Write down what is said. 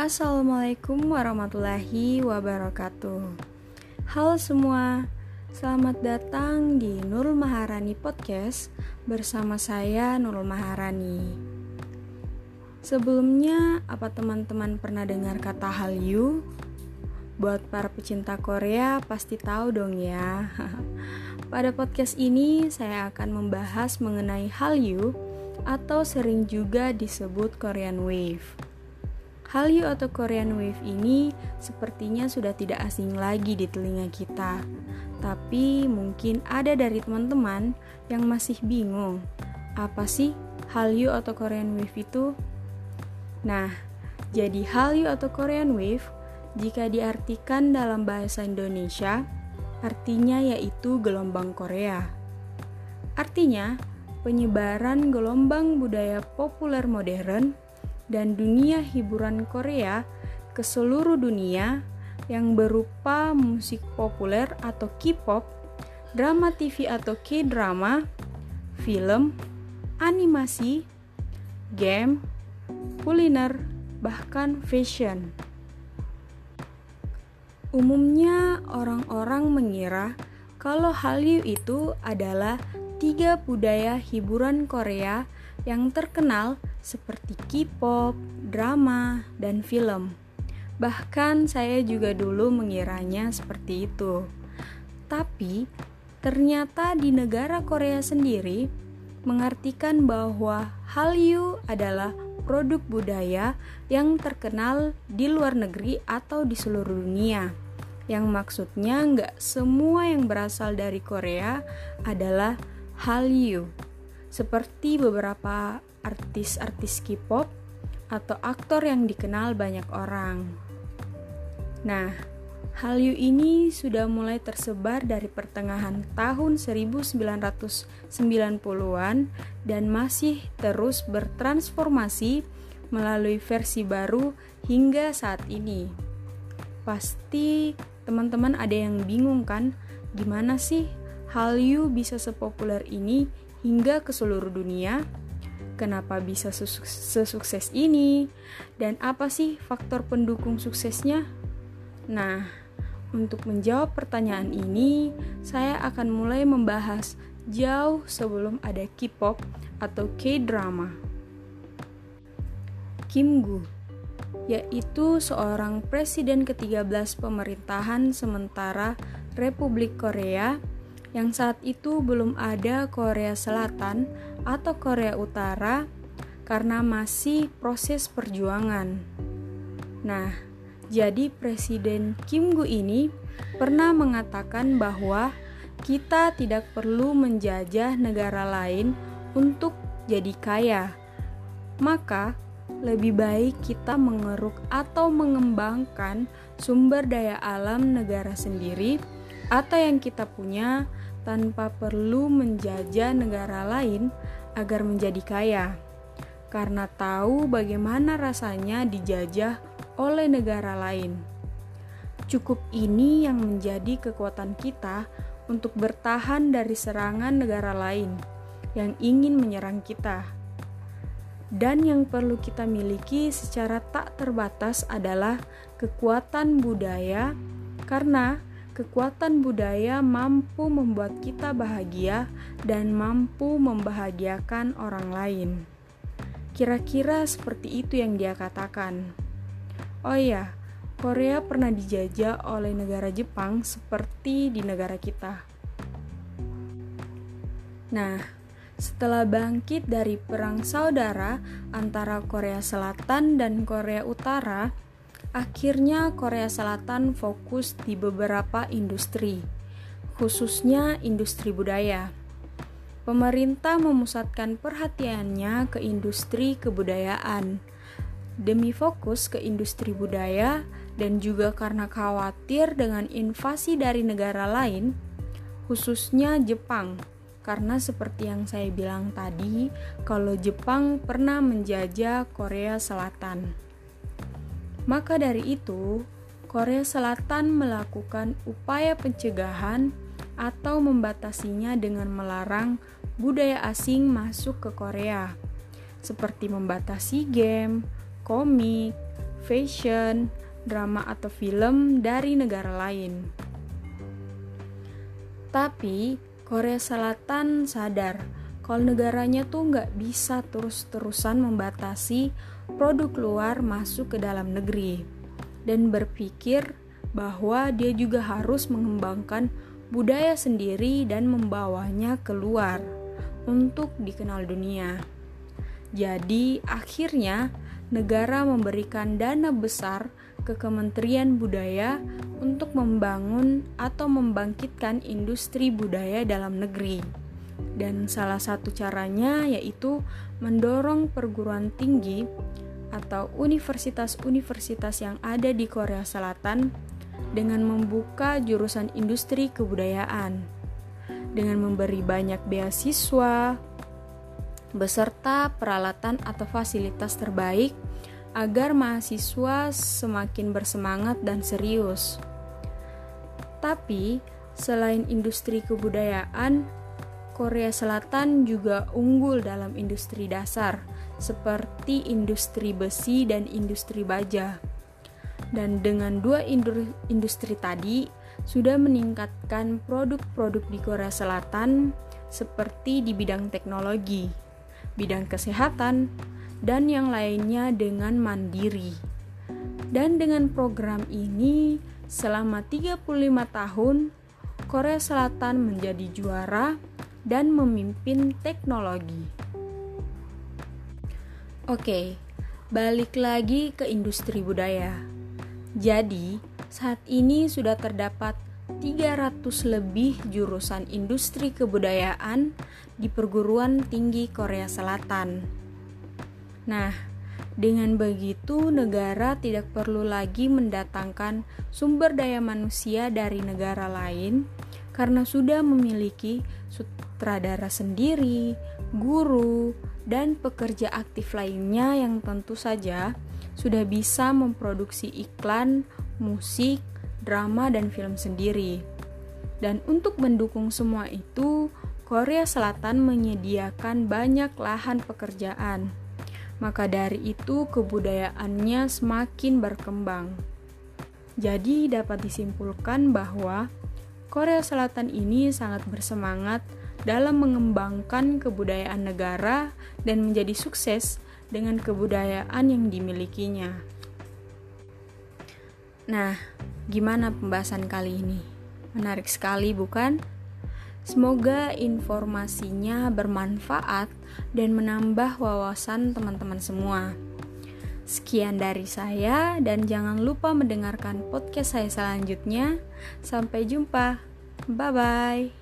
Assalamualaikum warahmatullahi wabarakatuh. Halo semua, selamat datang di Nurul Maharani Podcast bersama saya Nurul Maharani. Sebelumnya, apa teman-teman pernah dengar kata Hallyu? Buat para pecinta Korea pasti tahu dong ya. Pada podcast ini saya akan membahas mengenai Hallyu atau sering juga disebut Korean Wave. Hallyu atau Korean Wave ini sepertinya sudah tidak asing lagi di telinga kita. Tapi mungkin ada dari teman-teman yang masih bingung, apa sih Hallyu atau Korean Wave itu? Nah, jadi Hallyu atau Korean Wave jika diartikan dalam bahasa Indonesia, artinya yaitu gelombang Korea. Artinya, penyebaran gelombang budaya populer modern dan dunia hiburan Korea ke seluruh dunia yang berupa musik populer atau K-pop, drama TV atau K-drama, film, animasi, game, kuliner, bahkan fashion. Umumnya orang-orang mengira kalau Hallyu itu adalah tiga budaya hiburan Korea yang terkenal seperti K-pop, drama, dan film. Bahkan saya juga dulu mengiranya seperti itu. Tapi ternyata di negara Korea sendiri mengartikan bahwa Hallyu adalah produk budaya yang terkenal di luar negeri atau di seluruh dunia. Yang maksudnya nggak semua yang berasal dari Korea adalah Hallyu seperti beberapa artis-artis K-pop atau aktor yang dikenal banyak orang. Nah, Hallyu ini sudah mulai tersebar dari pertengahan tahun 1990-an dan masih terus bertransformasi melalui versi baru hingga saat ini. Pasti teman-teman ada yang bingung kan, gimana sih Hallyu bisa sepopuler ini hingga ke seluruh dunia? Kenapa bisa sesukses ini? Dan apa sih faktor pendukung suksesnya? Nah, untuk menjawab pertanyaan ini, saya akan mulai membahas jauh sebelum ada K-pop atau K-drama. Kim Gu yaitu seorang presiden ke-13 pemerintahan sementara Republik Korea yang saat itu belum ada Korea Selatan atau Korea Utara karena masih proses perjuangan. Nah, jadi Presiden Kim Gu ini pernah mengatakan bahwa kita tidak perlu menjajah negara lain untuk jadi kaya. Maka, lebih baik kita mengeruk atau mengembangkan sumber daya alam negara sendiri atau yang kita punya tanpa perlu menjajah negara lain agar menjadi kaya, karena tahu bagaimana rasanya dijajah oleh negara lain. Cukup ini yang menjadi kekuatan kita untuk bertahan dari serangan negara lain yang ingin menyerang kita. Dan yang perlu kita miliki secara tak terbatas adalah kekuatan budaya, karena Kekuatan budaya mampu membuat kita bahagia dan mampu membahagiakan orang lain. Kira-kira seperti itu yang dia katakan. Oh iya, Korea pernah dijajah oleh negara Jepang seperti di negara kita. Nah, setelah bangkit dari perang saudara antara Korea Selatan dan Korea Utara, Akhirnya Korea Selatan fokus di beberapa industri, khususnya industri budaya. Pemerintah memusatkan perhatiannya ke industri kebudayaan. Demi fokus ke industri budaya dan juga karena khawatir dengan invasi dari negara lain, khususnya Jepang. Karena seperti yang saya bilang tadi, kalau Jepang pernah menjajah Korea Selatan. Maka dari itu, Korea Selatan melakukan upaya pencegahan atau membatasinya dengan melarang budaya asing masuk ke Korea, seperti membatasi game, komik, fashion, drama atau film dari negara lain. Tapi Korea Selatan sadar kalau negaranya tuh nggak bisa terus-terusan membatasi produk luar masuk ke dalam negeri dan berpikir bahwa dia juga harus mengembangkan budaya sendiri dan membawanya keluar untuk dikenal dunia. Jadi, akhirnya negara memberikan dana besar ke Kementerian Budaya untuk membangun atau membangkitkan industri budaya dalam negeri. Dan salah satu caranya yaitu mendorong perguruan tinggi atau universitas-universitas yang ada di Korea Selatan dengan membuka jurusan industri kebudayaan, dengan memberi banyak beasiswa, beserta peralatan atau fasilitas terbaik agar mahasiswa semakin bersemangat dan serius. Tapi, selain industri kebudayaan, Korea Selatan juga unggul dalam industri dasar, seperti industri besi dan industri baja dan dengan dua industri tadi sudah meningkatkan produk-produk di Korea Selatan seperti di bidang teknologi, bidang kesehatan, dan yang lainnya dengan mandiri. Dan dengan program ini selama 35 tahun Korea Selatan menjadi juara dan memimpin teknologi. Oke, balik lagi ke industri budaya. Jadi, saat ini sudah terdapat 300 lebih jurusan industri kebudayaan di perguruan tinggi Korea Selatan. Nah, dengan begitu negara tidak perlu lagi mendatangkan sumber daya manusia dari negara lain karena sudah memiliki sutradara sendiri, guru, dan pekerja aktif lainnya yang tentu saja sudah bisa memproduksi iklan, musik, drama, dan film sendiri. Dan untuk mendukung semua itu, Korea Selatan menyediakan banyak lahan pekerjaan. Maka dari itu, kebudayaannya semakin berkembang. Jadi, dapat disimpulkan bahwa Korea Selatan ini sangat bersemangat dalam mengembangkan kebudayaan negara dan menjadi sukses dengan kebudayaan yang dimilikinya. Nah, gimana pembahasan kali ini? Menarik sekali, bukan? Semoga informasinya bermanfaat dan menambah wawasan teman-teman semua. Sekian dari saya, dan jangan lupa mendengarkan podcast saya selanjutnya. Sampai jumpa, bye bye.